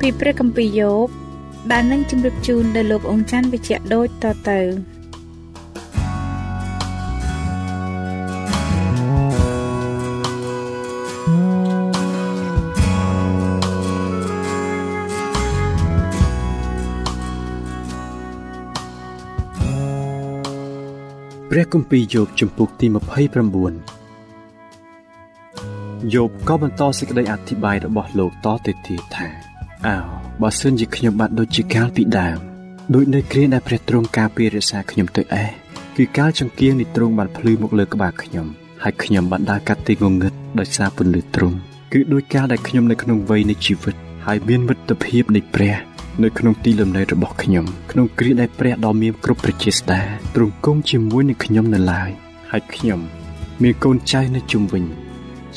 ពីព្រះគម្ពីរយោបដែលនឹងជម្រាបជូនដល់លោកអង្ចាន់វិជ្ជៈដូចតទៅព្រះគម្ពីរយោបជំពូកទី29យោបក៏បន្តសេចក្តីអធិប្បាយរបស់លោកតទៅទៀតថា អើបើសិនជាខ្ញុំបានដូចជាកាលពីដើមដូចនៅគ្រាដែលព្រះទ្រង់ការពាររក្សាខ្ញុំទៅឯងគឺកាលចង្គៀងនេះទ្រង់បានភ្លឺមកលើក្បាលខ្ញុំហើយខ្ញុំបានដើរកាត់ទីងងឹតដោយសារពន្លឺទ្រង់គឺដោយកាលដែលខ្ញុំនៅក្នុងវ័យនៃជីវិតហើយមានមិត្តភាពនៃព្រះនៅក្នុងទីលំនៅរបស់ខ្ញុំក្នុងគ្រាដែលព្រះដ៏មានគ្រប់ប្រជាស្ដាទ្រង់គង់ជាមួយនឹងខ្ញុំនៅឡើយហើយខ្ញុំមានកូនចៅនៅជុំវិញ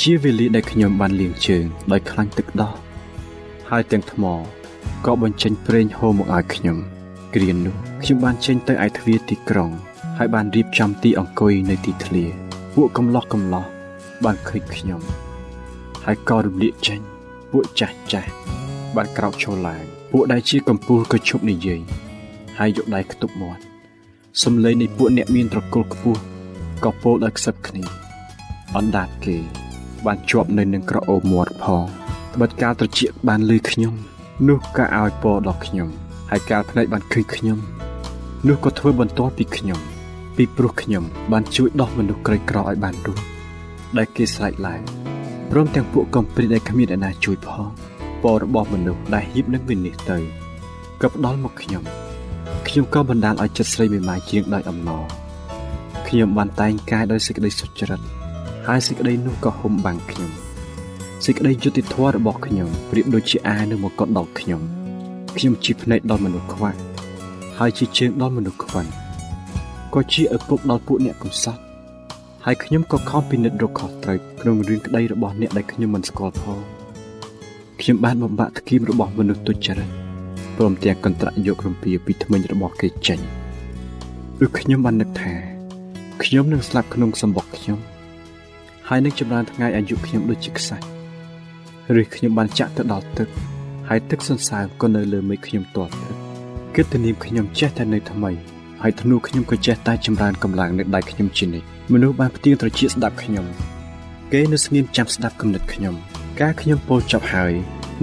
ជាវេលាដែលខ្ញុំបានលាងជើងដោយខ្លាញ់ទឹកដោះ ហើយទាំងថ្មក៏បញ្ចេញប្រេងហូរមកឲ្យខ្ញុំគ្រានោះខ្ញុំបានចេញទៅឯទ្វារទីក្រុង ហើយបានរៀបចំទីអង្គុយនៅទីធ្លា ពួកកំឡោះកំឡោះបានឃើញខ្ញុំ ហើយក៏រំលាកចេញពួកចាស់ចាស់បានក្រោកឈរឡើងពួកដែលជាកំពូលក៏ឈប់និយាយហើយយកដៃខ្ទប់មាត់សំឡេងនៃពួកអ្នកមានត្រកូលខ្ពស់ក៏ពោលដល់ខ្សឹបគ្នាអណ្ដាតគេបានជាប់នៅនឹងក្រអូបមាត់ផងត្បិតកាលត្រចៀកបានលឺខ្ញុំ នោះក៏ឲ្យពរដល់ខ្ញុំហើយកាលភ្នែកបានឃើញខ្ញុំ នោះក៏ធ្វើបន្ទាល់ពីខ្ញុំ ពីព្រោះខ្ញុំ បានជួយដោះមនុស្សក្រីក្រឲ្យបានរស់ដែលគេស្រែកឡើងព្រមទាំងពួកកំព្រាដែលគ្មានអ្នកណាជួយផងពររបស់មនុស្សដែលហៀបនឹងវិនិច្ឆ័យទៅក៏ផ្ដល់មកខ្ញុំខ្ញុំក៏បណ្ដាលឲ្យចិត្តស្រីមេម៉ាយជាងដោយអំណរខ្ញុំបានតែងកាយដោយសេចក្តីសុចរិតហើយសេចក្តីនោះក៏ហុំបាំងខ្ញុំ សេចក្តីយុត្តិធម៌របស់ខ្ញុំប្រៀបដូចជាអានៅមកកត់ដល់ខ្ញុំខ្ញុំជាភ្នែកដល់មនុស្សខ្វះហើយជាជើងដល់មនុស្សខ្វិនក៏ជាឪពុកដល់ពួកអ្នកកំសត់ហើយខ្ញុំក៏ខំពិនិត្យរកខុសត្រូវក្នុងរឿងក្តីរបស់អ្នកដែលខ្ញុំមិនស្គាល់ផងខ្ញុំបានបំបាក់ធ្គៀមរបស់មនុស្សទុច្ចរិតព្រមទាំងកន្ត្រាក់យករំពាពីថ្មិញរបស់គេចេញឬខ្ញុំបាននឹកថាខ្ញុំនឹងស្លាប់ក្នុងសម្បុកខ្ញុំហើយនឹងចម្រើនថ្ងៃអាយុខ្ញុំដូចជាខ្សាច់ ឬខ្ញុំបានចាក់ទៅដល់ទឹកហើយទឹកសន្សើមក៏នៅលើមេឃខ្ញុំទាល់ទឹកគិតទៅនាមខ្ញុំចេះតែនៅថ្មីហើយធ្នូខ្ញុំក៏ចេះតែចម្រើនកម្លាំងនៅដៃខ្ញុំជានិច្ចមនុស្សបានផ្ទៀងត្រចៀកស្ដាប់ខ្ញុំគេនៅស្ងៀមចាំស្ដាប់គំនិតខ្ញុំ ការខ្ញុំពោលចប់ហើយ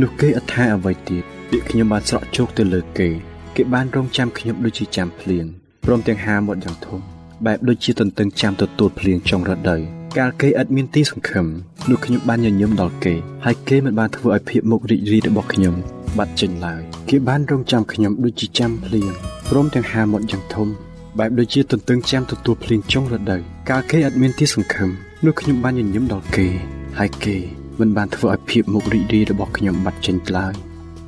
នោះគេអត់ថាអ្វីទៀតពាក្យខ្ញុំបានស្រក់ជោគទៅលើគេគេបានរងចាំខ្ញុំដូចជាចាំភ្លៀងព្រមទាំងហាមាត់យ៉ាងធំបែបដូចជាទន្ទឹងចាំទទួលភ្លៀងចុងរដូវ កាលគេឥតមានទីសង្ឃឹមនោះខ្ញុំបានញញឹមដល់គេហើយគេមិនបានធ្វើឲ្យភាពមុខរីករាយរបស់ខ្ញុំបាត់ចេញឡើយគេបានរងចាំខ្ញុំដូចជាចាំភ្លៀងព្រមទាំងហាមាត់យ៉ាងធំបែបដូចជាទន្ទឹងចាំទទួលភ្លៀងចុងរដូវកាលគេឥតមានទីសង្ឃឹមនោះខ្ញុំបានញញឹមដល់គេហើយគេមិនបានធ្វើឲ្យភាពមុខរីករាយរបស់ខ្ញុំបាត់ចេញឡើយ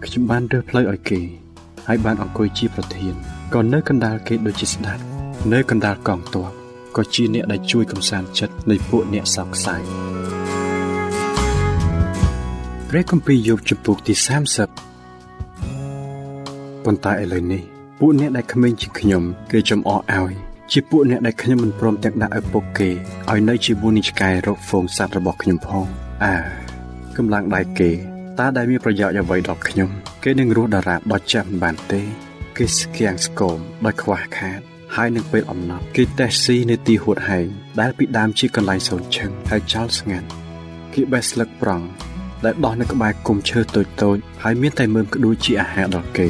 ខ្ញុំបានរើសផ្លូវឲ្យគេហើយបានអង្គុយជាប្រធានក៏នៅកណ្ដាលគេដូចជាស្ដេចនៅកណ្ដាលកងទ័ព ក៏ជាអ្នកដែលជួយកំសាន្តចិត្តនៃពួកអ្នកសោកសៅព្រះគម្ពីរយោបជំពូកទី30ប៉ុន្តែឥឡូវនេះពួកអ្នកដែលក្មេងជាងខ្ញុំគេចំអកឲ្យជាពួកអ្នកដែលខ្ញុំមិនព្រមទាំងដាក់ឪពុកគេឲ្យនៅជាមួយនឹងឆ្កែរកហ្វូងសัตว์របស់ខ្ញុំផងអើកម្លាំងដៃគេតើដែលមានប្រយោជន៍អ្វីដល់ខ្ញុំ គេនឹងរស់តារាបដល់ចាំបានទេ គេស្គាំងស្គមដោយខ្វះខាត ហើយនឹងពេលអំណត់គេតេះស៊ីនៅទីហួតហែងដែលពីដើមជាកន្លែងសូនឈឹងហើយចោលស្ងាត់គេបេះស្លឹកប្រង់ដែលដោះនៅក្បែរគុំឈើតូចតូចហើយមានតែមើមក្ដួយជាអាហារដល់គេ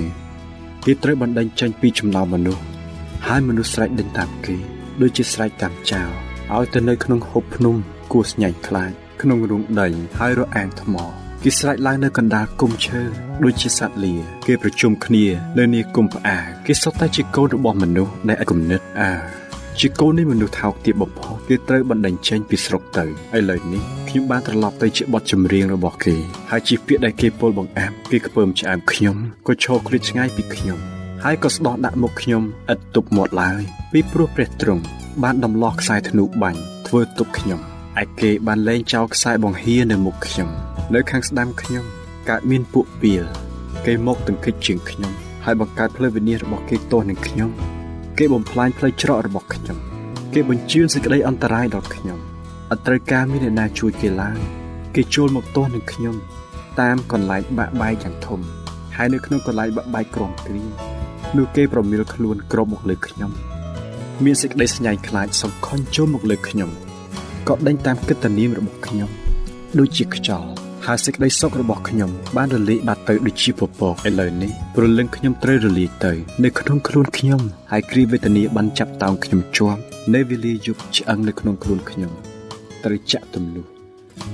គេត្រូវបណ្ដេញចេញពីចំណោមមនុស្សហើយមនុស្សស្រែកដេញតាមគេដូចជាស្រែកតាមចោលឲ្យទៅនៅក្នុងហូបភ្នំគួស្ញាញ់ខ្លាចក្នុងរូងដីហើយរអាងថ្ម គេស្រែកឡើងនៅកណ្ដាលគុំឈើដូចជាសត្វលា គេប្រជុំគ្នានៅនាគុំផ្អាគេសុទ្ធតែជាកូនរបស់មនុស្សដែលគំនិតអើជាកូននៃមនុស្សថោកទាបបំផុតគេត្រូវបណ្ដេញចេញពីស្រុកទៅឥឡូវនេះខ្ញុំបានត្រឡប់ទៅជាបទចម្រៀងរបស់គេហើយជាពាក្យដែលគេពោលបង្អាប់គេខ្ពើមឆ្អែមខ្ញុំក៏ឈរឃ្លាតឆ្ងាយពីខ្ញុំហើយក៏ស្ដោះដាក់មុខខ្ញុំឥតទប់មាត់ឡើយពីព្រោះព្រះទ្រង់បានដំឡោះខ្សែធ្នូបាញ់ធ្វើទប់ខ្ញុំ ឯគេបានលែងចោលខ្សែបង្ហៀនៅមុខខ្ញុំនៅខាងស្ដាំខ្ញុំកើតមានពួកពីលគេមកទង្គិចជាងខ្ញុំហើយបង្កើតផ្លូវវិនិច្ឆ័យរបស់គេទោសនឹងខ្ញុំគេបំផ្លាញផ្លូវច្រករបស់ខ្ញុំ គេបញ្ជូនសេចក្តីអន្តរាយដល់ខ្ញុំអត់ត្រូវការមានអ្នកណាជួយគេឡើយគេចូលមកទោសនឹងខ្ញុំ តាមកន្លែងបាក់បែកយ៉ាងធំហើយនៅក្នុងកន្លែងបាក់បែកក្រំគ្រីនោះគេប្រមៀលខ្លួនក្រុមមកលើខ្ញុំ មានសេចក្តីស្ញាញ់ខ្លាចសង្ខុញចូលមកលើខ្ញុំ ក៏ដេញតាមកិត្តិនាមរបស់ខ្ញុំដូចជាខ្យល់ហើយសេចក្តីសុខរបស់ខ្ញុំបានរលាយបាត់ទៅដូចជាពពកឥឡូវនេះព្រលឹងខ្ញុំត្រូវរលាយទៅនៅក្នុងខ្លួនខ្ញុំហើយគ្រីវេទនាបានចាប់តោងខ្ញុំជាប់នៅវេលាយប់ឆ្អឹងនៅក្នុងខ្លួនខ្ញុំត្រូវចាក់ទម្លុះ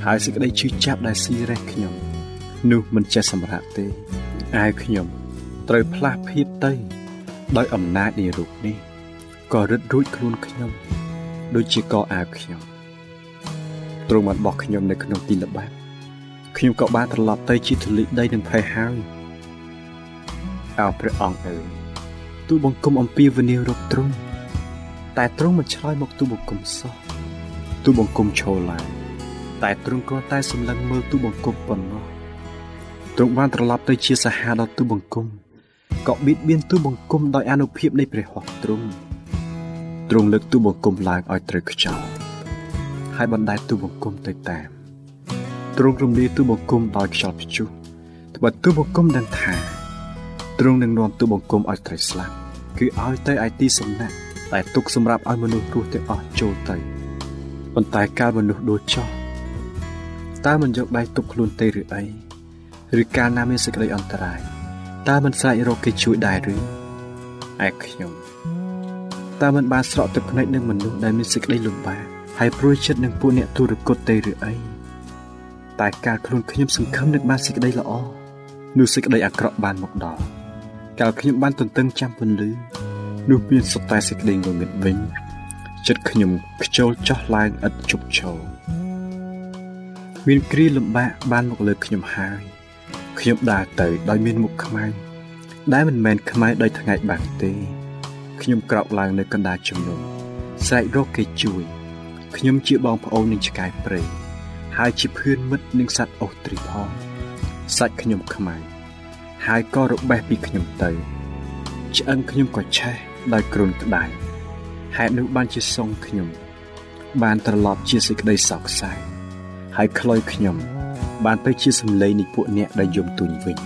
ហើយសេចក្តីឈឺចាប់ដែលស៊ីរេះខ្ញុំនោះមិនចេះសម្រាប់ទេអាវខ្ញុំត្រូវផ្លាស់ភៀបទៅដោយអំណាចនៃរូបនេះក៏រឹតរួចខ្លួនខ្ញុំ ដូចជាកអាវខ្ញុំ ទ្រង់បានបោះខ្ញុំនៅក្នុងទីល្បាប់ខ្ញុំក៏បានត្រឡប់ទៅជាទលិដីនឹងភ័យហើយអោព្រះអង្គអើយទូបង្គំអំពីវនាវរកទ្រង់តែទ្រង់មិនឆ្លើយមកទូបង្គំសោះទូបង្គំឈរឡើងតែទ្រង់ក៏តែសម្លឹងមើលទូបង្គំប៉ុណ្ណោះទ្រង់បានត្រឡប់ទៅជាសាហាដល់ទូបង្គំក៏បៀតបៀនទូបង្គំដោយអនុភាពនៃព្រះហស្ថទ្រង់ទ្រង់លើកទូបង្គំឡើងឲ្យត្រូវខ្យល់ ហើយបណ្ដែតទូបង្គំទៅតាមទ្រង់រំលាយទូបង្គំដោយខ្យល់ព្យុះត្បិតទូបង្គំដឹងថាទ្រង់នឹងនាំទូបង្គំឲ្យត្រូវស្លាប់គឺឲ្យទៅឯទីសំណាក់តែទុកសម្រាប់ឲ្យមនុស្សរស់ទាំងអស់ចូលទៅប៉ុន្តែកាលមនុស្សដូចចោះតើមិនយកដៃទប់ខ្លួនទេឬអីឬកាលណាមានសេចក្តីអន្តរាយតើមិនស្រែករកគេជួយដែរឬឯខ្ញុំតើមិនបានស្រក់ទឹកភ្នែកនឹងមនុស្សដែលមានសេចក្តីលំបាក ហើយព្រួយចិត្តនឹងពួកអ្នកទុរគតទេឬអីតែការខ្លួនខ្ញុំសង្ឃឹមនឹងបានសេចក្តីល្អនោះសេចក្តីអាក្រក់បានមកដល់កាលខ្ញុំបានទន្ទឹងចាំពន្លឺនោះមានសុទ្ធតែសេចក្តីងងឹតវិញចិត្តខ្ញុំខ្ជិលចោះឡើងឥតជប់ឈរមានគ្រាលំបាកបានមកលើខ្ញុំហើយខ្ញុំដើរទៅដោយមានមុខខ្មៅដែលមិនមែនខ្មៅដោយថ្ងៃបាំងទេ ខ្ញុំក្រោកឡើងនៅកណ្ដាលជំនុំស្រែករកគេជួយ ខ្ញុំជាបងប្អូននឹងឆ្កែព្រៃហើយជាភឿនមិត្តនឹងសត្វអូស្ទ្រីផងសាច់ខ្ញុំខ្មៅហើយក៏របេះពីខ្ញុំទៅឆ្អឹងខ្ញុំក៏ឆេះដោយគ្រុនក្តៅហេតុនោះបានជាសងខ្ញុំ បានត្រឡប់ជាសេចក្តីសោកសៅហើយខ្លុយខ្ញុំ បានទៅជាសម្លេងនៃពួកអ្នកដែលយំទូញវិញ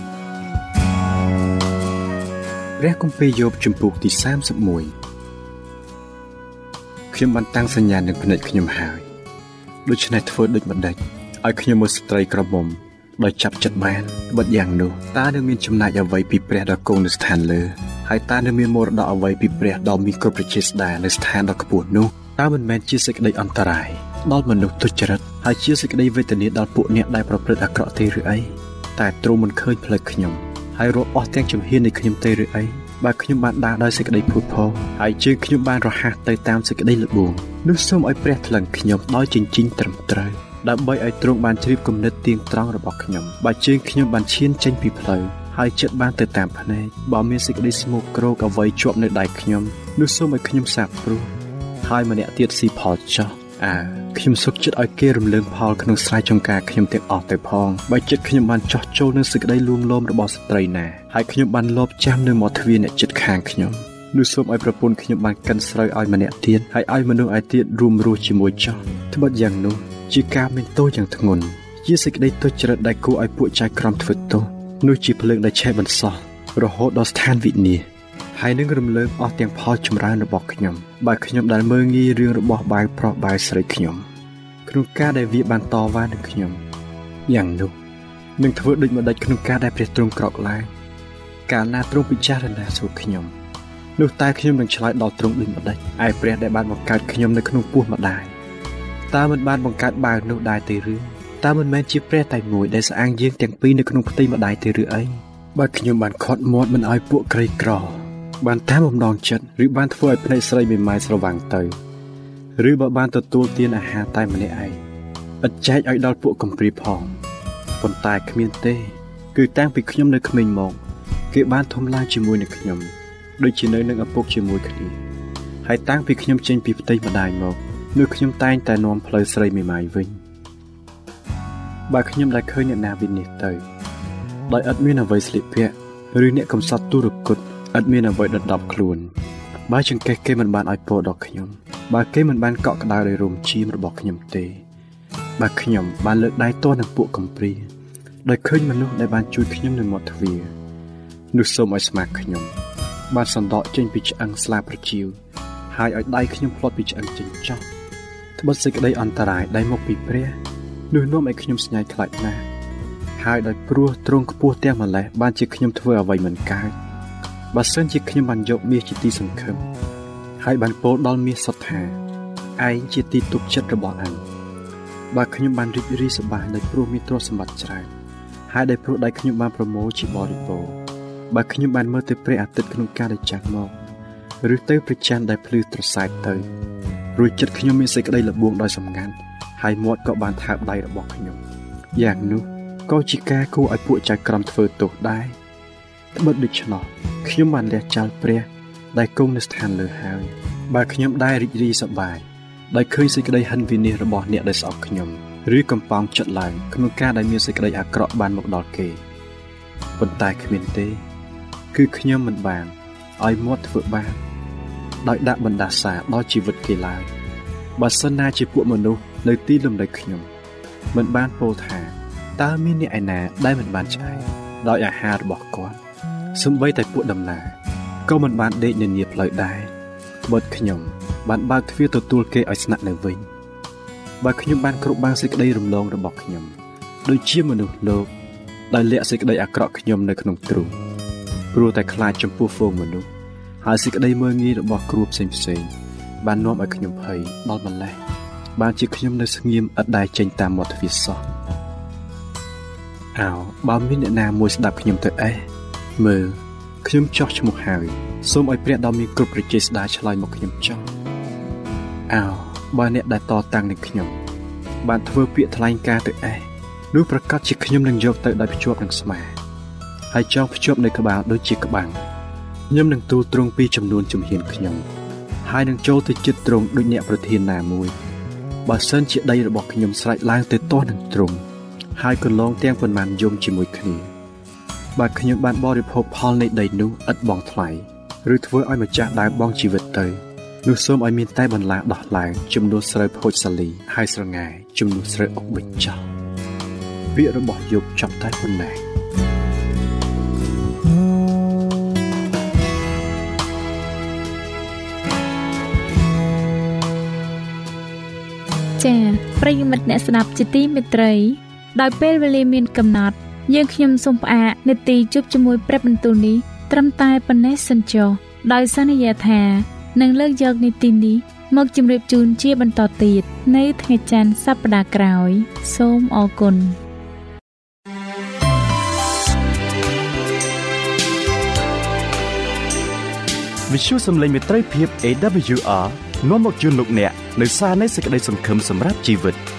ព្រះគម្ពីរយោបជំពូកទី31 ខ្ញុំបានតាំងសញ្ញានឹងភ្នែកខ្ញុំហើយដូច្នេះធ្វើដូចម្ដេចឲ្យខ្ញុំមើលស្ត្រីក្រមុំដោយចាប់ចិត្តបានបិទយ៉ាងនោះតើនឹងមានចំណែកអ្វីពីព្រះដល់គង់នៅស្ថានលើហើយតើនឹងមានមរតកអ្វីពីព្រះដល់មានគ្រប់ប្រជាស្ដានៅស្ថានដ៏ខ្ពស់នោះតើមិនមែនជាសេចក្តីអន្តរាយដល់មនុស្សទុច្ចរិតហើយជាសេចក្តីវេទនាដល់ពួកអ្នកដែលប្រព្រឹត្តអាក្រក់ទេឬអីតែទ្រង់មិនឃើញផ្លូវខ្ញុំហើយរាប់អស់ទាំងជំហាននៃខ្ញុំទេឬអី បើខ្ញុំបានដើរដោយសេចក្តីភូតផលហើយជើងខ្ញុំបានរហ័សទៅតាមសេចក្តីល្បួងនោះសូមឲ្យព្រះថ្លឹងខ្ញុំដោយចិញ្ចិញត្រឹមត្រូវដើម្បីឲ្យទ្រង់បានជ្រាបគំនិតទៀងត្រង់របស់ខ្ញុំបើជើងខ្ញុំបានឈានចេញពីផ្លូវហើយចិត្តបានទៅតាមភ្នែកបើមានសេចក្តីស្មោកគ្រោកអ្វីជាប់នៅដៃខ្ញុំនោះសូមឲ្យខ្ញុំសាបព្រោះហើយម្នាក់ទៀតស៊ីផលចោះ អើខ្ញុំសុខចិត្តឲ្យគេរំលើងផលក្នុងស្រែចម្ការខ្ញុំទាំងអស់ទៅផងបើចិត្តខ្ញុំបានចោះចូលនឹងសេចក្តីលួងលោមរបស់ស្ត្រីណាហើយខ្ញុំបានលបចាំនៅមាត់ទ្វារអ្នកចិត្តខាងខ្ញុំនោះសូមឲ្យប្រពន្ធខ្ញុំបានកិនស្រូវឲ្យម្នាក់ទៀតហើយឲ្យមនុស្សឯទៀតរួមរស់ជាមួយចោះត្បិតយ៉ាងនោះជាការមានទោសយ៉ាងធ្ងន់ជាសេចក្តីទុច្ចរិតដែលគួរឲ្យពួកចៅក្រមធ្វើទោសនោះជាភ្លើងដែលឆេះបន្សោះរហូតដល់ស្ថានវិនាស ហើយនឹងរំលើងអស់ទាំងផលចម្រើនរបស់ខ្ញុំបើខ្ញុំដែលមើងងាយរឿងរបស់បាវប្រុសបាវស្រីខ្ញុំក្នុងការដែលវាបានតវ៉ានឹងខ្ញុំយ៉ាងនោះនឹងធ្វើដូចម្ដេចក្នុងការដែលព្រះទ្រង់ក្រោកឡើងកាលណាទ្រង់ពិចារណាសួរខ្ញុំនោះតើខ្ញុំនឹងឆ្លើយដល់ទ្រង់ដូចម្ដេចឯព្រះដែលបានបង្កើតខ្ញុំនៅក្នុងពោះម្ដាយតើមិនបានបង្កើតបាវនោះដែរទេឬតើមិនមែនជាព្រះតែមួយដែលស្អាងយើងទាំងពីរនៅក្នុងផ្ទៃម្ដាយទេឬអីបើខ្ញុំបានខត់មាត់មិនឲ្យពួកក្រីក្រ បានតាមបំណងចិត្តឬបានធ្វើឲ្យភ្នែកស្រីមេម៉ាយស្រវាំងទៅឬបើបានទទួលទានអាហារតែម្នាក់ឯងឥតចែកឲ្យដល់ពួកកំព្រាផងប៉ុន្តែគ្មានទេ គឺតាំងពីខ្ញុំនៅក្មេងមកគេបានធំឡើងជាមួយនឹងខ្ញុំដូចជានៅនឹងឪពុកជាមួយគ្នាហើយតាំងពីខ្ញុំចេញពីផ្ទៃម្ដាយមកនោះខ្ញុំតែងតែនាំផ្លូវស្រីមេម៉ាយវិញបើខ្ញុំដែលឃើញអ្នកណាវិនិច្ឆ័យទៅដោយឥតមានអ្វីស្លៀកពាក់ឬអ្នកកំសត់ទុរគត ឥតមានអ្វីដណ្ដប់ខ្លួនបើចង្កេះគេមិនបានឲ្យពរដល់ខ្ញុំបើគេមិនបានកក់ក្ដៅដោយរោមឈាមរបស់ខ្ញុំទេបើខ្ញុំបានលើកដៃទាស់នឹងពួកកំព្រាដោយឃើញមនុស្សដែលបានជួយខ្ញុំនៅមាត់ទ្វារនោះសូមឲ្យស្មាខ្ញុំបានសណ្ដក់ចេញពីឆ្អឹងស្លាប្រជៀវហើយឲ្យដៃខ្ញុំផ្លត់ពីឆ្អឹងចេញចោះត្បិតសេចក្តីអន្តរាយដែលមកពីព្រះនោះនាំឲ្យខ្ញុំស្ញាយខ្លាចណាស់ហើយដោយព្រោះទ្រង់ខ្ពស់ទាំងម្លេះបានជាខ្ញុំធ្វើអ្វីមិនកើត បើសិនជាខ្ញុំបានយកមាសជាទីសង្ឃឹមហើយបានពោលដល់មាសសុទ្ធថាឯងជាទីទុកចិត្តរបស់អញបើខ្ញុំបានរីករាយសប្បាយដោយព្រោះមានទ្រព្យសម្បត្តិច្រើនហើយដោយព្រោះដៃខ្ញុំបានប្រមូលជាបរិបូរបើខ្ញុំបានមើលទៅព្រះអាទិត្យក្នុងការដែលចាស់មកឬទៅព្រះច័ន្ទដែលភ្លឺត្រសែកទៅរួចចិត្តខ្ញុំមានសេចក្តីល្បួងដោយសម្ងាត់ហើយមាត់ក៏បានថើបដៃរបស់ខ្ញុំយ៉ាងនោះក៏ជាការគួរឲ្យពួកចៅក្រមធ្វើទោសដែរ ត្បិតដូច្នោះខ្ញុំបានលះចោលព្រះដែលគង់នៅស្ថានលើហើយបើខ្ញុំដែររីករាយសប្បាយដោយឃើញសេចក្តីហិនវិនិច្ឆ័យរបស់អ្នកដែលស្អប់ខ្ញុំឬកំប៉ោងចិត្តឡើងក្នុងការដែលមានសេចក្តីអាក្រក់បានមកដល់គេប៉ុន្តែគ្មានទេ គឺខ្ញុំមិនបានឲ្យមាត់ធ្វើបាបដោយដាក់បណ្ដាសាដល់ជីវិតគេឡើយបើសិនណាជាពួកមនុស្សនៅទីលំនៅខ្ញុំមិនបានពោលថាតើមានអ្នកឯណាដែលមិនបានឆ្អែតដោយអាហាររបស់គាត់ សំបីតែពួកដំណើរក៏មិនបានដេកនានាផ្លូវដែរត្បិតខ្ញុំ បានបើកទ្វារទទួលគេឲ្យស្នាក់នៅវិញបើខ្ញុំបានគ្រប់បានសេចក្តីរំលងរបស់ខ្ញុំដូចជាមនុស្សលោកដែលលាក់សេចក្តីអាក្រក់ខ្ញុំនៅក្នុងទ្រូងព្រោះតែខ្លាចចំពោះហ្វូងមនុស្សហើយសេចក្តីមើងងាយរបស់គ្រួផ្សេងផ្សេងបាននាំឲ្យខ្ញុំភ័យដល់ម្លេះបានជាខ្ញុំនៅស្ងៀមឥតដែលចេញតាមមាត់ទ្វារសោះអោបើមានអ្នកណាមួយស្ដាប់ខ្ញុំទៅអេះ មើលខ្ញុំចោះឈ្មោះហើយសូមឲ្យព្រះដ៏មានគ្រប់ប្រជាស្ដាឆ្លើយមកខ្ញុំចោះអោបើអ្នកដែលតតាំងនឹងខ្ញុំ បានធ្វើពាក្យថ្លែងការទៅអេះនោះប្រកាសជាខ្ញុំនឹងយកទៅដោយភ្ជាប់នឹងស្មាហើយចងភ្ជាប់នៅក្បាលដូចជាក្បាំងខ្ញុំនឹងទូលត្រង់ពីចំនួនជំហានខ្ញុំហើយនឹងចូលទៅចិត្តត្រង់ដូចអ្នកប្រធានណាមួយបើសិនជាដីរបស់ខ្ញុំស្រេចឡើងទៅទាស់នឹងត្រង់ហើយកន្លងទាំងប៉ុន្មានយំជាមួយគ្នា បើខ្ញុំបានបរិភោគផលនៃដីនោះឥតបងថ្លៃឬធ្វើឲ្យម្ចាស់ដើមបងជីវិតទៅនោះសូមឲ្យមានតែបន្លាដោះឡើងចំនួនស្រូវភោជសាលីហើយស្រងាយចំនួនស្រូវអុកបិចចោលពាក្យរបស់យប់ចប់តែប៉ុណ្ណេះចា៎ប្រិយមិត្តអ្នកស្ដាប់ជាទីមេត្រី ដោយពេលវេលាមានកំណត់ យើងខ្ញុំសូមផ្អាកនេតិជប់ជាមួយព្រឹបបន្ទូលនេះត្រឹមតែប៉ុណ្ណេះសិនចុះដោយសន្យាថានឹងលើកយកនីតិនេះមកជម្រាបជូនជាបន្តទៀតនៅថ្ងៃច័ន្ទសប្តាហ៍ក្រោយ សូមអរគុណវិទ្យុសំឡេងមេត្រីភាព AWR នាំមកជូនលោកអ្នកនៅសារនៃសេចក្តីសង្ឃឹមសម្រាប់ជីវិត។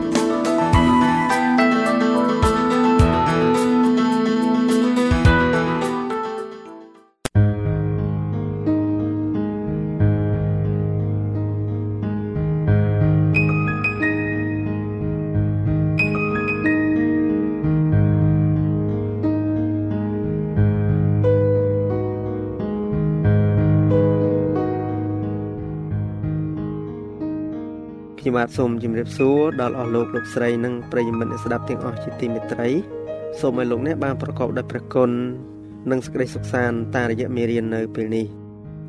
ខ្ញុំបាទសូមជម្រាបសួរដល់អស់លោកលោកស្រីនិងប្រិយមិត្តអ្នកស្ដាប់ទាំងអស់ជាទីមេត្រីសូមឲ្យលោកអ្នកបានប្រកបដោយព្រះគុណនិងសេចក្តីសុខសាន្តតាមរយៈមេរៀននៅពេលនេះ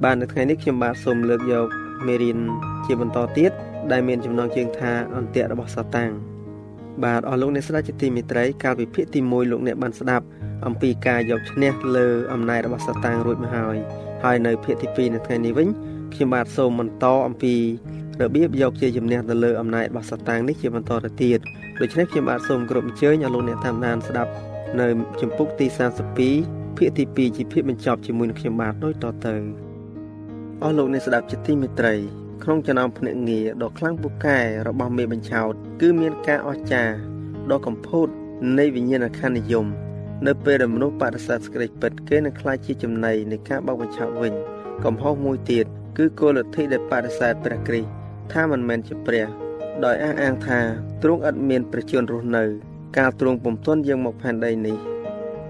បាទនៅថ្ងៃនេះខ្ញុំបាទសូមលើកយកមេរៀនជាបន្តទៀតដែលមានចំណងជើងថាអន្ទាក់របស់សាតាំងបាទអស់លោកអ្នកស្ដាប់ជាទីមេត្រីកាលពីភាគទី1លោកអ្នកបានស្ដាប់អំពីការយកឈ្នះលើអំណាចរបស់សាតាំងរួចមកហើយហើយនៅភាគទី2នៅថ្ងៃនេះវិញខ្ញុំបាទសូមបន្តអំពី របៀបយកជាជំនះទៅលើអំណាចរបស់សតាំងនេះជាបន្តទៅទៀតដូច្នេះខ្ញុំបាទសូមគោរពអញ្ជើញឲ្យលោកអ្នកតាមដានស្ដាប់នៅជំពូកទី32ភាគទី2ជាភាគបញ្ចប់ជាមួយនឹងខ្ញុំបាទដូចតទៅអស់លោកអ្នកស្ដាប់ជាទីមេត្រីក្នុងចំណោមភ្នាក់ងារដ៏ខ្លាំងពូកែរបស់មេបញ្ឆោត គឺមានការអស្ចារ្យដ៏កំពូតនៃវិញ្ញាណក្ខន្ធនិយមនៅពេលដែលមនុស្សបដិសេធសេចក្តីពិតគេនឹងខ្លាចជាចំណៃនៃការបោកបញ្ឆោតវិញ កំហុសមួយទៀតគឺគោលលទ្ធិដែលបដិសេធព្រះគ្រីស្ទ ថាមិនមែនជាព្រះ ដោយអះអាងថាទ្រង់ឥតមានព្រះជន្មរស់នៅ កាលទ្រង់ពុំទាន់យាងមកផែនដីនេះ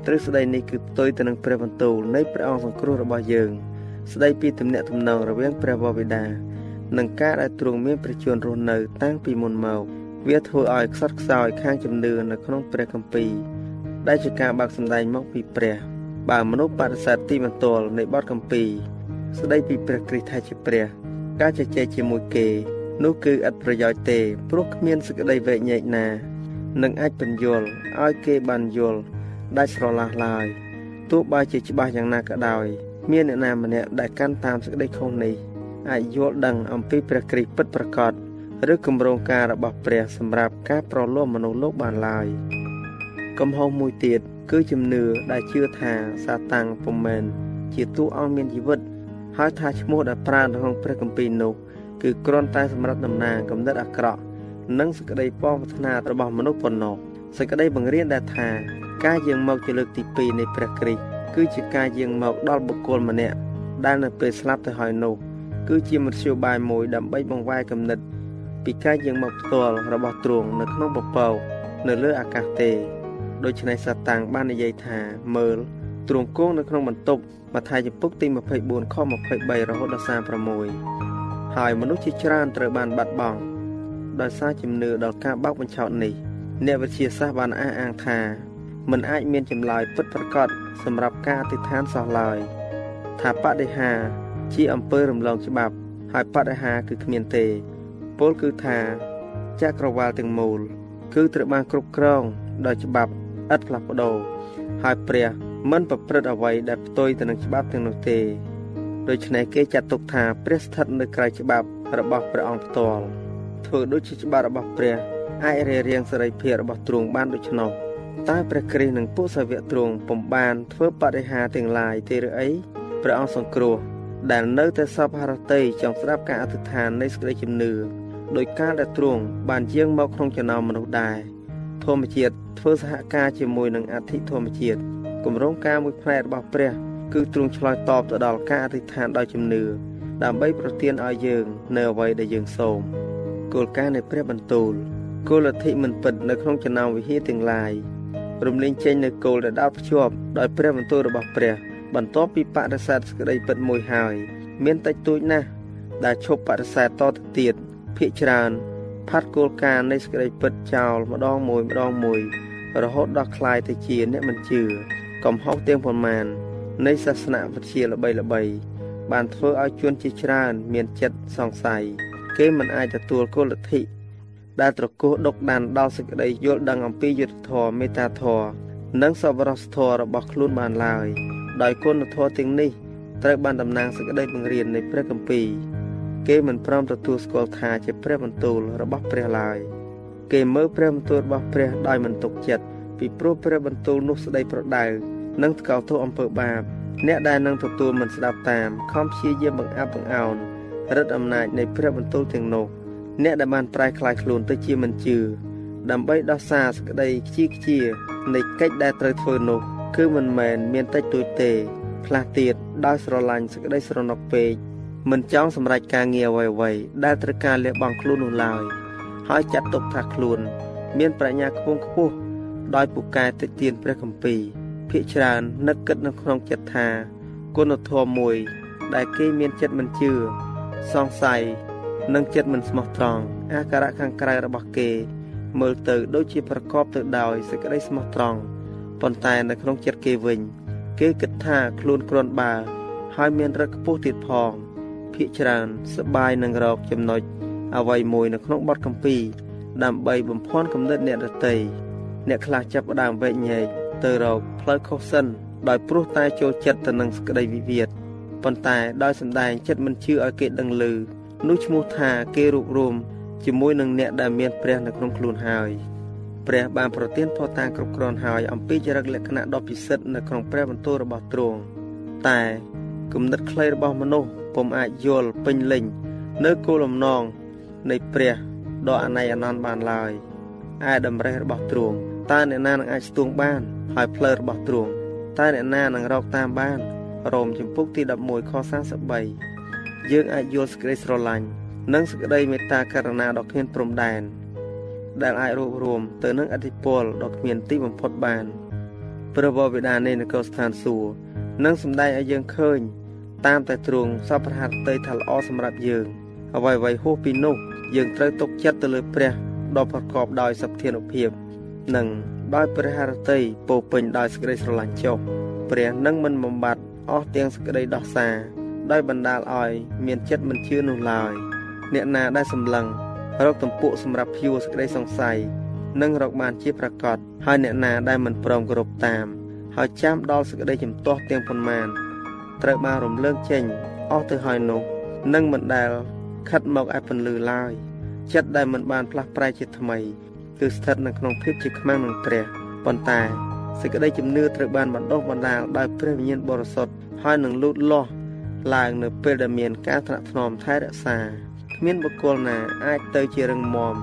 ទ្រឹស្ដីនេះគឺផ្ទុយទៅនឹងព្រះបន្ទូលនៃព្រះអង្គសង្គ្រោះរបស់យើង ស្ដីពីទំនាក់ទំនងរវាងព្រះវរបិតានិងការដែលទ្រង់មានព្រះជន្មរស់នៅ តាំងពីមុនមកវាធ្វើឲ្យខ្សត់ខ្សោយខាងជំនឿនៅក្នុងព្រះគម្ពីរដែលជាការបាក់សម្ដែងមកពីព្រះ បើមនុស្សបដិសេធទីបន្ទាល់នៃបទគម្ពីរស្ដីពីព្រះគ្រីស្ទថាជាព្រះ ការជជែកជាមួយគេ នោះគឺឥតប្រយោជន៍ទេ ព្រោះគ្មានសេចក្តីវែកញែកណានឹងអាចបញ្យល់ឲ្យគេបានយល់ដាច់ស្រឡះឡើយទោះបីជាច្បាស់យ៉ាងណាក៏ដោយ មានអ្នកណាម្នាក់ដែលកាន់តាមសេចក្តីខុសនេះអាចយល់ដឹងអំពីព្រះគ្រីស្ទពិតប្រាកដឬគម្រោងការរបស់ព្រះសម្រាប់ការប្រលោះមនុស្សលោកបានឡើយកំហុសមួយទៀតគឺជំនឿដែលជឿថាសាតាំងពុំមែនជាតួអង្គមានជីវិត ហើយថាឈ្មោះដែលប្រើនៅក្នុងព្រះគម្ពីរនោះគឺគ្រាន់តែសម្រាប់តំណាងកំណត់អាក្រក់និងសេចក្តីពងប្រាថ្នារបស់មនុស្សប៉ុណ្ណោះសេចក្តីបង្រៀនដែលថាការយាងមកជាលើកទី2នៃព្រះគ្រីស្ទគឺជាការយាងមកដល់បុគ្គលម្នាក់ដែលនៅពេលស្លាប់ទៅហើយនោះគឺជាមធ្យោបាយមួយដើម្បីបង្វែរគំនិតពីការយាងមកផ្ទាល់របស់ទ្រង់នៅក្នុងពពកនៅលើអាកាសទេដូច្នេះសាតាំងបាននិយាយថាមើល ទ្រង់គង់នៅក្នុងបន្ទប់ម៉ាថាយចំពុកទី24ខ23រហូតដល់36ហើយមនុស្សជាច្រើនត្រូវបានបាត់បង់ដោយសារជំនឿដល់ការបោកបញ្ឆោតនេះអ្នកវិទ្យាសាស្ត្របានអះអាងថាมันអាចមានចម្លើយពិតប្រាកដសម្រាប់ការអធិដ្ឋានសោះឡើយថាបដិហាជាអំពើរំលងច្បាប់ហើយបដិហាគឺគ្មានទេពលគឺថាចក្រវាលទាំងមូល គឺត្រូវបានគ្រប់គ្រងដោយច្បាប់ឥតផ្លាស់ប្ដូរហើយព្រះ មិនប្រព្រឹត្តអ្វីដែលផ្ទុយទៅនឹងច្បាប់ទាំងនោះទេដូច្នេះគេចាត់ទុកថាព្រះស្ថិតនៅក្រៅច្បាប់របស់ព្រះអង្គផ្ទាល់ធ្វើដូចជាច្បាប់របស់ព្រះអាចរារាំងសេរីភាពរបស់ទ្រង់បានដូច្នោះតើព្រះគ្រីស្ទនិងពួកសាវកទ្រង់ពុំបានធ្វើបរិហារទាំងឡាយទេឬអីព្រះអង្គសង្គ្រោះដែលនៅតែសពហរតីចង់ស្ដាប់ការអធិដ្ឋាននៃសេចក្តីជំនឿដោយការដែលទ្រង់បានយាងមកក្នុងចំណោមមនុស្សដែរធម្មជាតិធ្វើសហការជាមួយនឹងអធិធម្មជាតិ គម្រោងការមួយផ្នែករបស់ព្រះ គឺទ្រង់ឆ្លើយតបទៅដល់ការអធិដ្ឋានដោយជំនឿដើម្បីប្រទានឲ្យយើងនៅអ្វីដែលយើងសូមគោលការណ៍នៃព្រះបន្ទូលគោលលទ្ធិមិនពិតនៅក្នុងចំណោមវិហារទាំងឡាយរំលែងចេញនៅគោលដែលដោតភ្ជាប់ដោយព្រះបន្ទូលរបស់ព្រះបន្ទាប់ពីបដិសេធសេចក្តីពិតមួយហើយ មានតិចតួចណាស់ដែលឈប់បដិសេធតទៅទៀតភាកច្រើនផាត់គោលការណ៍នៃសេចក្តីពិតចោលម្ដងមួយម្ដងមួយរហូតដល់คลายទៅជាអ្នកមិនជឿ កំហុសទាំងប៉ុន្មាននៃសាសនាវិទ្យាល្បីល្បីបានធ្វើឲ្យជនជាច្រើន មានចិត្តសង្ស័យគេមិនអាចទទួលគោលលទ្ធិដែលត្រកោះដុកដានដល់សេចក្តីយល់ដឹងអំពីយុទ្ធធម៌មេត្តាធម៌និងសប្បុរសធម៌របស់ខ្លួនបានឡើយដោយគុណធម៌ទាំងនេះត្រូវបានតំណាងសេចក្តីបង្រៀននៃព្រះគម្ពីរគេមិនព្រមទទួលស្គាល់ថាជាព្រះបន្ទូលរបស់ព្រះឡើយគេមើលព្រះបន្ទូលរបស់ព្រះដោយមិនទុកចិត្ត ពីព្រោះព្រះបន្ទូលនោះស្ដីប្រដៅនិងថ្កោលទោសអំពើបាប អ្នកដែលនឹងទទួលមិនស្ដាប់តាមខំព្យាយាមបង្អាប់បង្អោនរិទ្ធអំណាចនៃព្រះបន្ទូលទាំងនោះអ្នកដែលបានប្រែក្លាយខ្លួនទៅជាមិនជឿដើម្បីដោះសារសក្តីខ្ជាខ្ជានៃកិច្ចដែលត្រូវធ្វើនោះ គឺមិនមែនមានតិចតួចទេខ្លះទៀតដោយស្រឡាញ់សក្តីស្រណុកពេកមិនចង់សម្រេចការងារអ្វីៗដែលត្រូវការលះបង់ខ្លួននោះឡើយហើយចាត់ទុកថាខ្លួន មានប្រាជ្ញាខ្ពង់ខ្ពស់ ដោយពូកែតិទៀនព្រះគម្ពីរភាកច្រើននឹកគិតនៅក្នុងចិត្តថាគុណធម៌មួយ ដែលគេមានចិត្តមិនជឿសង្ស័យនិងចិត្តមិនស្មោះត្រង់អាការៈខាងក្រៅរបស់គេ មើលទៅដូចជាប្រកបទៅដោយសេចក្តីស្មោះត្រង់ប៉ុន្តែនៅក្នុងចិត្តគេវិញ គេគិតថាខ្លួនគ្រាន់បើហើយមានរឹកខ្ពស់ទៀតផងភាកច្រើនសបាយនឹងរកចំណុចអ្វីមួយនៅក្នុងបទកម្ពីដើម្បីបំភាន់គំនិតអ្នកដទៃ អ្នកខ្លះចាប់ផ្ដើមវែកញែកទៅរកផ្លូវខុសសិនដោយព្រោះតែចូលចិត្តទៅនឹងសក្តីវិវាទប៉ុន្តែដោយសម្ដែងចិត្តមិនជឿឲ្យគេដឹងឮនោះឈ្មោះថាគេរួបរวมជាមួយនឹងអ្នកដែលមានព្រះនៅក្នុងខ្លួនហើយព្រះបានប្រទានផតាគ្រប់គ្រាន់ហើយអំពីចរិតលក្ខណៈដ៏ពិសិដ្ឋនៅក្នុងព្រះបន្ទូលរបស់ទ្រង់តែគំនិតខ្លីរបស់មនុស្សពុំអាចយល់ពេញលេញនៅគោលបំណងនៃព្រះដ៏អណ័យអនន្តបានឡើយឯតម្រេះរបស់ទ្រង់ តើអ្នកណានឹងអាចស្ទួងបាន ហើយផ្លូវរបស់ទ្រង់តើអ្នកណានឹងរកតាមបានរោមចំពុកទី11ខ33យើងអាចយល់សេចក្តីស្រឡាញ់និងសេចក្តីមេត្តាករុណាដ៏គ្មានព្រំដែនដែលអាចរួបរวมទៅនឹងអធិពលដ៏គ្មានទីបំផុតបានព្រះបិតានៃនគរស្ថានសួគ៌នឹងសម្ដែងឲ្យយើងឃើញ តាមតែទ្រង់សពរហតីថាល្អសម្រាប់យើង អ្វីៗហួសពីនោះយើងត្រូវទុកចិត្តទៅលើព្រះដ៏ប្រកបដោយសព្ធានុភាព និងដោយព្រះハរតីពោពេញដោយសេចក្តីស្រឡាញ់ចុះព្រះនឹងមិនបំបត្តិអស់ទាំងសេចក្តីដោះសារដោយបណ្ដាលឲ្យមានចិត្តមិនជឿនោះឡើយអ្នកណាដែលសម្លឹងរកទំពួកសម្រាប់ភួរសេចក្តីសង្ស័យនឹងរកបានជាប្រកបហើយអ្នកណាដែលមិនព្រមគោរពតាមហើយចាំដល់សេចក្តីជំទាស់ទាំងប៉ុន្មានត្រូវបានរំលើងចេញអស់ទៅហើយនោះនឹងមិនដែលខិតមកឯពន្លឺឡើយចិត្តដែលមិនបានផ្លាស់ប្រែជាថ្មី គឺស្ថិតនៅក្នុងភាពជាខ្មាំងនឹងព្រះប៉ុន្តែសេចក្តីជំនឿត្រូវបានបណ្ដុះបណ្ដាលដោយព្រះវិញ្ញាណបរិសុទ្ធហើយនឹងលូតលាស់ឡើងនៅពេលដែលមានការថ្នាក់ថ្នមថែរក្សាគ្មានបុគ្គលណាអាចទៅជារឹងមាំ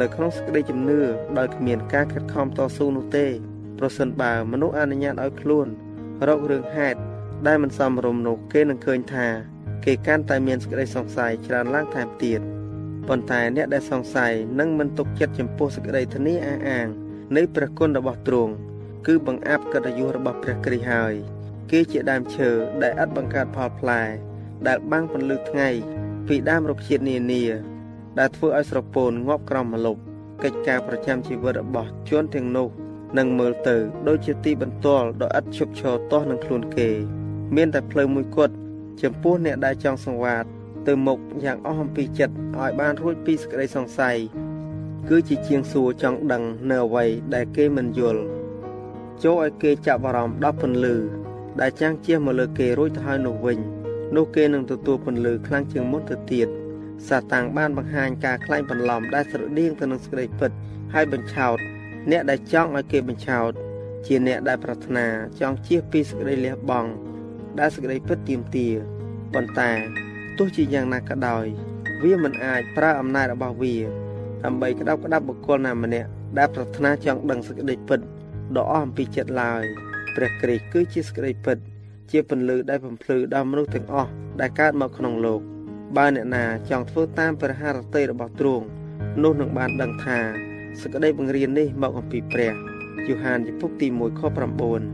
នៅក្នុងសេចក្តីជំនឿដោយគ្មានការខិតខំតស៊ូនោះទេប្រសិនបើមនុស្សអនុញ្ញាតឲ្យខ្លួនរករឿងហេតុដែលមិនសមរម្យនោះគេនឹងឃើញថា គេកាន់តែមានសេចក្តីសង្ស័យច្រើនឡើងថែមទៀត ប៉ុន្តែអ្នកដែលសង្ស័យនឹងមិនទុកចិត្តចំពោះសេចក្តីធានាអះអាង នៃព្រះគុណរបស់ទ្រង់គឺបង្អាប់កិត្តិយសរបស់ព្រះគ្រីស្ទហើយ គេជាដើមឈើដែលឥតបង្កើតផលផ្លែ ដែលបាំងពន្លឺថ្ងៃពីដើមរុក្ខជាតិនានា ដែលធ្វើឲ្យស្រពោនងាប់ក្រោមម្លប់កិច្ចការប្រចាំជីវិតរបស់ជនទាំងនោះនឹងមើលទៅដូចជាទីបន្ទាល់ដ៏ឥតឈប់ឈរទាស់នឹងខ្លួនគេ មានតែផ្លូវមួយគត់ចំពោះអ្នកដែលចង់សង្វាត ទៅមុខយ៉ាងអស់អំពីចិត្តឲ្យបានរួចពីសេចក្តីសង្ស័យគឺជាជាងសួរចង់ដឹងនៅអ្វីដែលគេមិនយល់ចូលឲ្យគេចាប់អារម្មណ៍ដល់ពន្លឺ ដែលចាំងជះមកលើគេរួចទៅហើយនោះវិញនោះគេនឹងទទួលពន្លឺខ្លាំងជាងមុនទៅទៀតសាតាំងបានបង្ហាញការខ្លែងបន្លំដែលស្រដៀងទៅនឹងសេចក្តីពិតហើយបញ្ឆោត អ្នកដែលចង់ឲ្យគេបញ្ឆោត ជាអ្នកដែលប្រាថ្នាចង់ជៀសពីសេចក្តីលះបង់ដែលសេចក្តីពិតទៀមទាប៉ុន្តែ ទោះជាយ៉ាងណាក៏ដោយ វាមិនអាចប្រើអំណាចរបស់វា ដើម្បីក្តាប់ក្តាប់បុគ្គលណាម្នាក់ដែលប្រាថ្នាចង់ដឹងសេចក្តីពិតដ៏អស់អំពីចិត្តឡើយព្រះគ្រីស្ទគឺជាសេចក្តីពិត ជាពន្លឺដែលបំភ្លឺដល់មនុស្សទាំងអស់ដែលកើតមកក្នុងលោកបើអ្នកណាចង់ធ្វើតាមព្រះハរតីរបស់ទ្រង់នោះនឹងបានដឹងថាសេចក្តីបង្រៀននេះមកអំពីព្រះយូហានជំពូកទី1ខ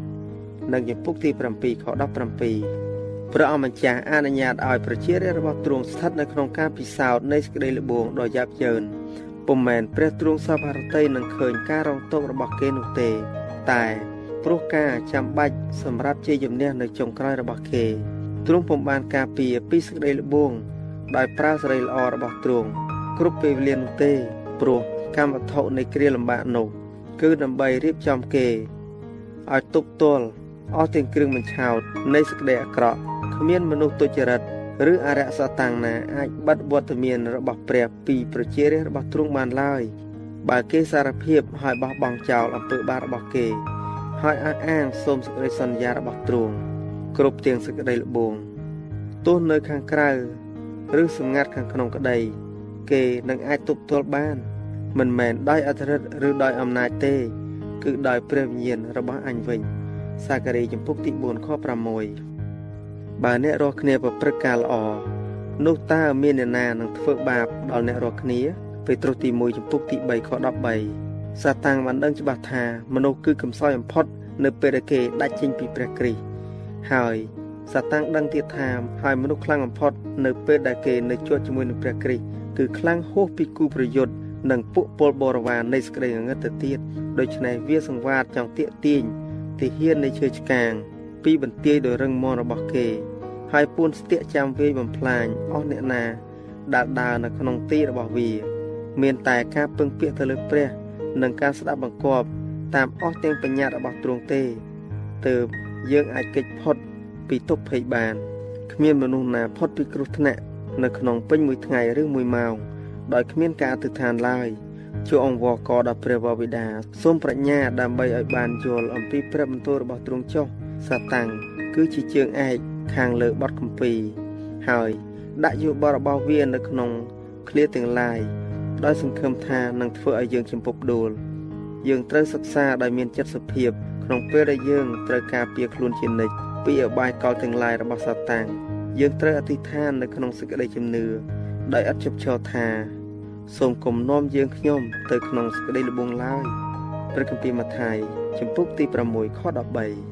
9និងជំពូកទី7ខ17 ព្រះអង្គម្ចាស់អនុញ្ញាតឲ្យប្រជារាស្ត្ររបស់ទ្រង់ស្ថិតនៅក្នុងការពិសោធន៍នៃសេចក្តីល្បួងដ៏យ៉ាប់យ៉ឺនពុំមែនព្រះទ្រង់សពហរតីនឹងឃើញការរងទុក្ខរបស់គេនោះទេ តែព្រោះការចាំបាច់សម្រាប់ជាជំនះនៅចុងក្រោយរបស់គេទ្រង់ពុំបានការពារពីសេចក្តីល្បួងដោយប្រើសេរីល្អរបស់ទ្រង់គ្រប់ពេលវេលានោះទេព្រោះកម្មវត្ថុនៃគ្រាលំបាកនោះគឺដើម្បីរៀបចំគេឲ្យទប់ទល់អស់ទាំងគ្រឿងបញ្ឆោតនៃសេចក្តីអាក្រក់ គ្មានមនុស្សទុច្ចរិតឬអរិយសតាំងណាអាចបិទវត្តមានរបស់ព្រះពីប្រជារាស្ត្ររបស់ទ្រង់បានឡើយបើគេសារភាពហើយបោះបង់ចោលអំពើបាបរបស់គេ ហើយអះអាងសូមសេចក្តីសន្យារបស់ទ្រង់គ្រប់ទាំងសេចក្តីល្បួងទោះនៅខាងក្រៅឬសម្ងាត់ខាងក្នុងក្តី គេនឹងអាចទប់ទល់បាន មិនមែនដោយអធិរិទ្ធឬដោយអំណាចទេ គឺដោយព្រះវិញ្ញាណរបស់អញវិញសាការីចំពុកទី4ខ6 បើអ្នករស់គ្នាប្រព្រឹត្តការល្អនោះតើមានអ្នកណានឹងធ្វើបាបដល់អ្នករស់គ្នាពេត្រុសទី1ចំពុកទី3ខ13សាតាំងបានដឹងច្បាស់ថាមនុស្សគឺកំសោយបំផុត នៅពេលដែលគេដាច់ចេញពីព្រះគ្រីស្ទហើយសាតាំងដឹងទៀតថាហើយមនុស្សខ្លាំងបំផុត នៅពេលដែលគេនៅជាប់ជាមួយនឹងព្រះគ្រីស្ទគឺខ្លាំងហួសពីគូប្រយុទ្ធនិងពួកពលបរិវារនៃសក្តិងងឹតទៅទៀតដូច្នេះវាសង្វាតចង់ទាក់ទាញទីហ៊ាននៃឈើឆ្កាង ពីបន្ទាយដោយរឹងមាំរបស់គេ ហើយពួនស្ទាក់ចាំវាយបំផ្លាញអស់អ្នកណាដែលដើរនៅក្នុងទីរបស់វា មានតែការពឹងពាក់ទៅលើព្រះ និងការស្ដាប់បង្គាប់តាមអស់ទាំងបញ្ញត្តិរបស់ទ្រង់ទេទើបយើងអាចគេចផុតពីទុក្ខភ័យបានគ្មានមនុស្សណាផុតពីគ្រោះថ្នាក់នៅក្នុងពេញមួយថ្ងៃឬមួយម៉ោងដោយគ្មានការអធិដ្ឋានឡើយជួអង្គវកដល់ព្រះវរបិតាសូមប្រាជ្ញាដើម្បីឲ្យបានយល់អំពីព្រះបន្ទូលរបស់ទ្រង់ចុះសាតាំងគឺជាជើងឯក ខាងលើបទគម្ពីរហើយ ដាក់យោបល់របស់វានៅក្នុងឃ្លាទាំងឡាយដោយសង្ឃឹមថានឹងធ្វើឲ្យយើងចំពប់ដួលយើងត្រូវសិក្សាដោយមានចិត្តសុភាពក្នុងពេលដែលយើងត្រូវការពារខ្លួនជានិច្ចពីអបាយកលទាំងឡាយរបស់សាតាំងយើងត្រូវអធិដ្ឋាននៅក្នុងសេចក្តីជំនឿដោយឥតជប់ឈរថាសូមគំនុំយើងខ្ញុំទៅក្នុងសេចក្តីល្បងឡើយព្រះគម្ពីរម៉ាថាយជំពូកទី6ខ13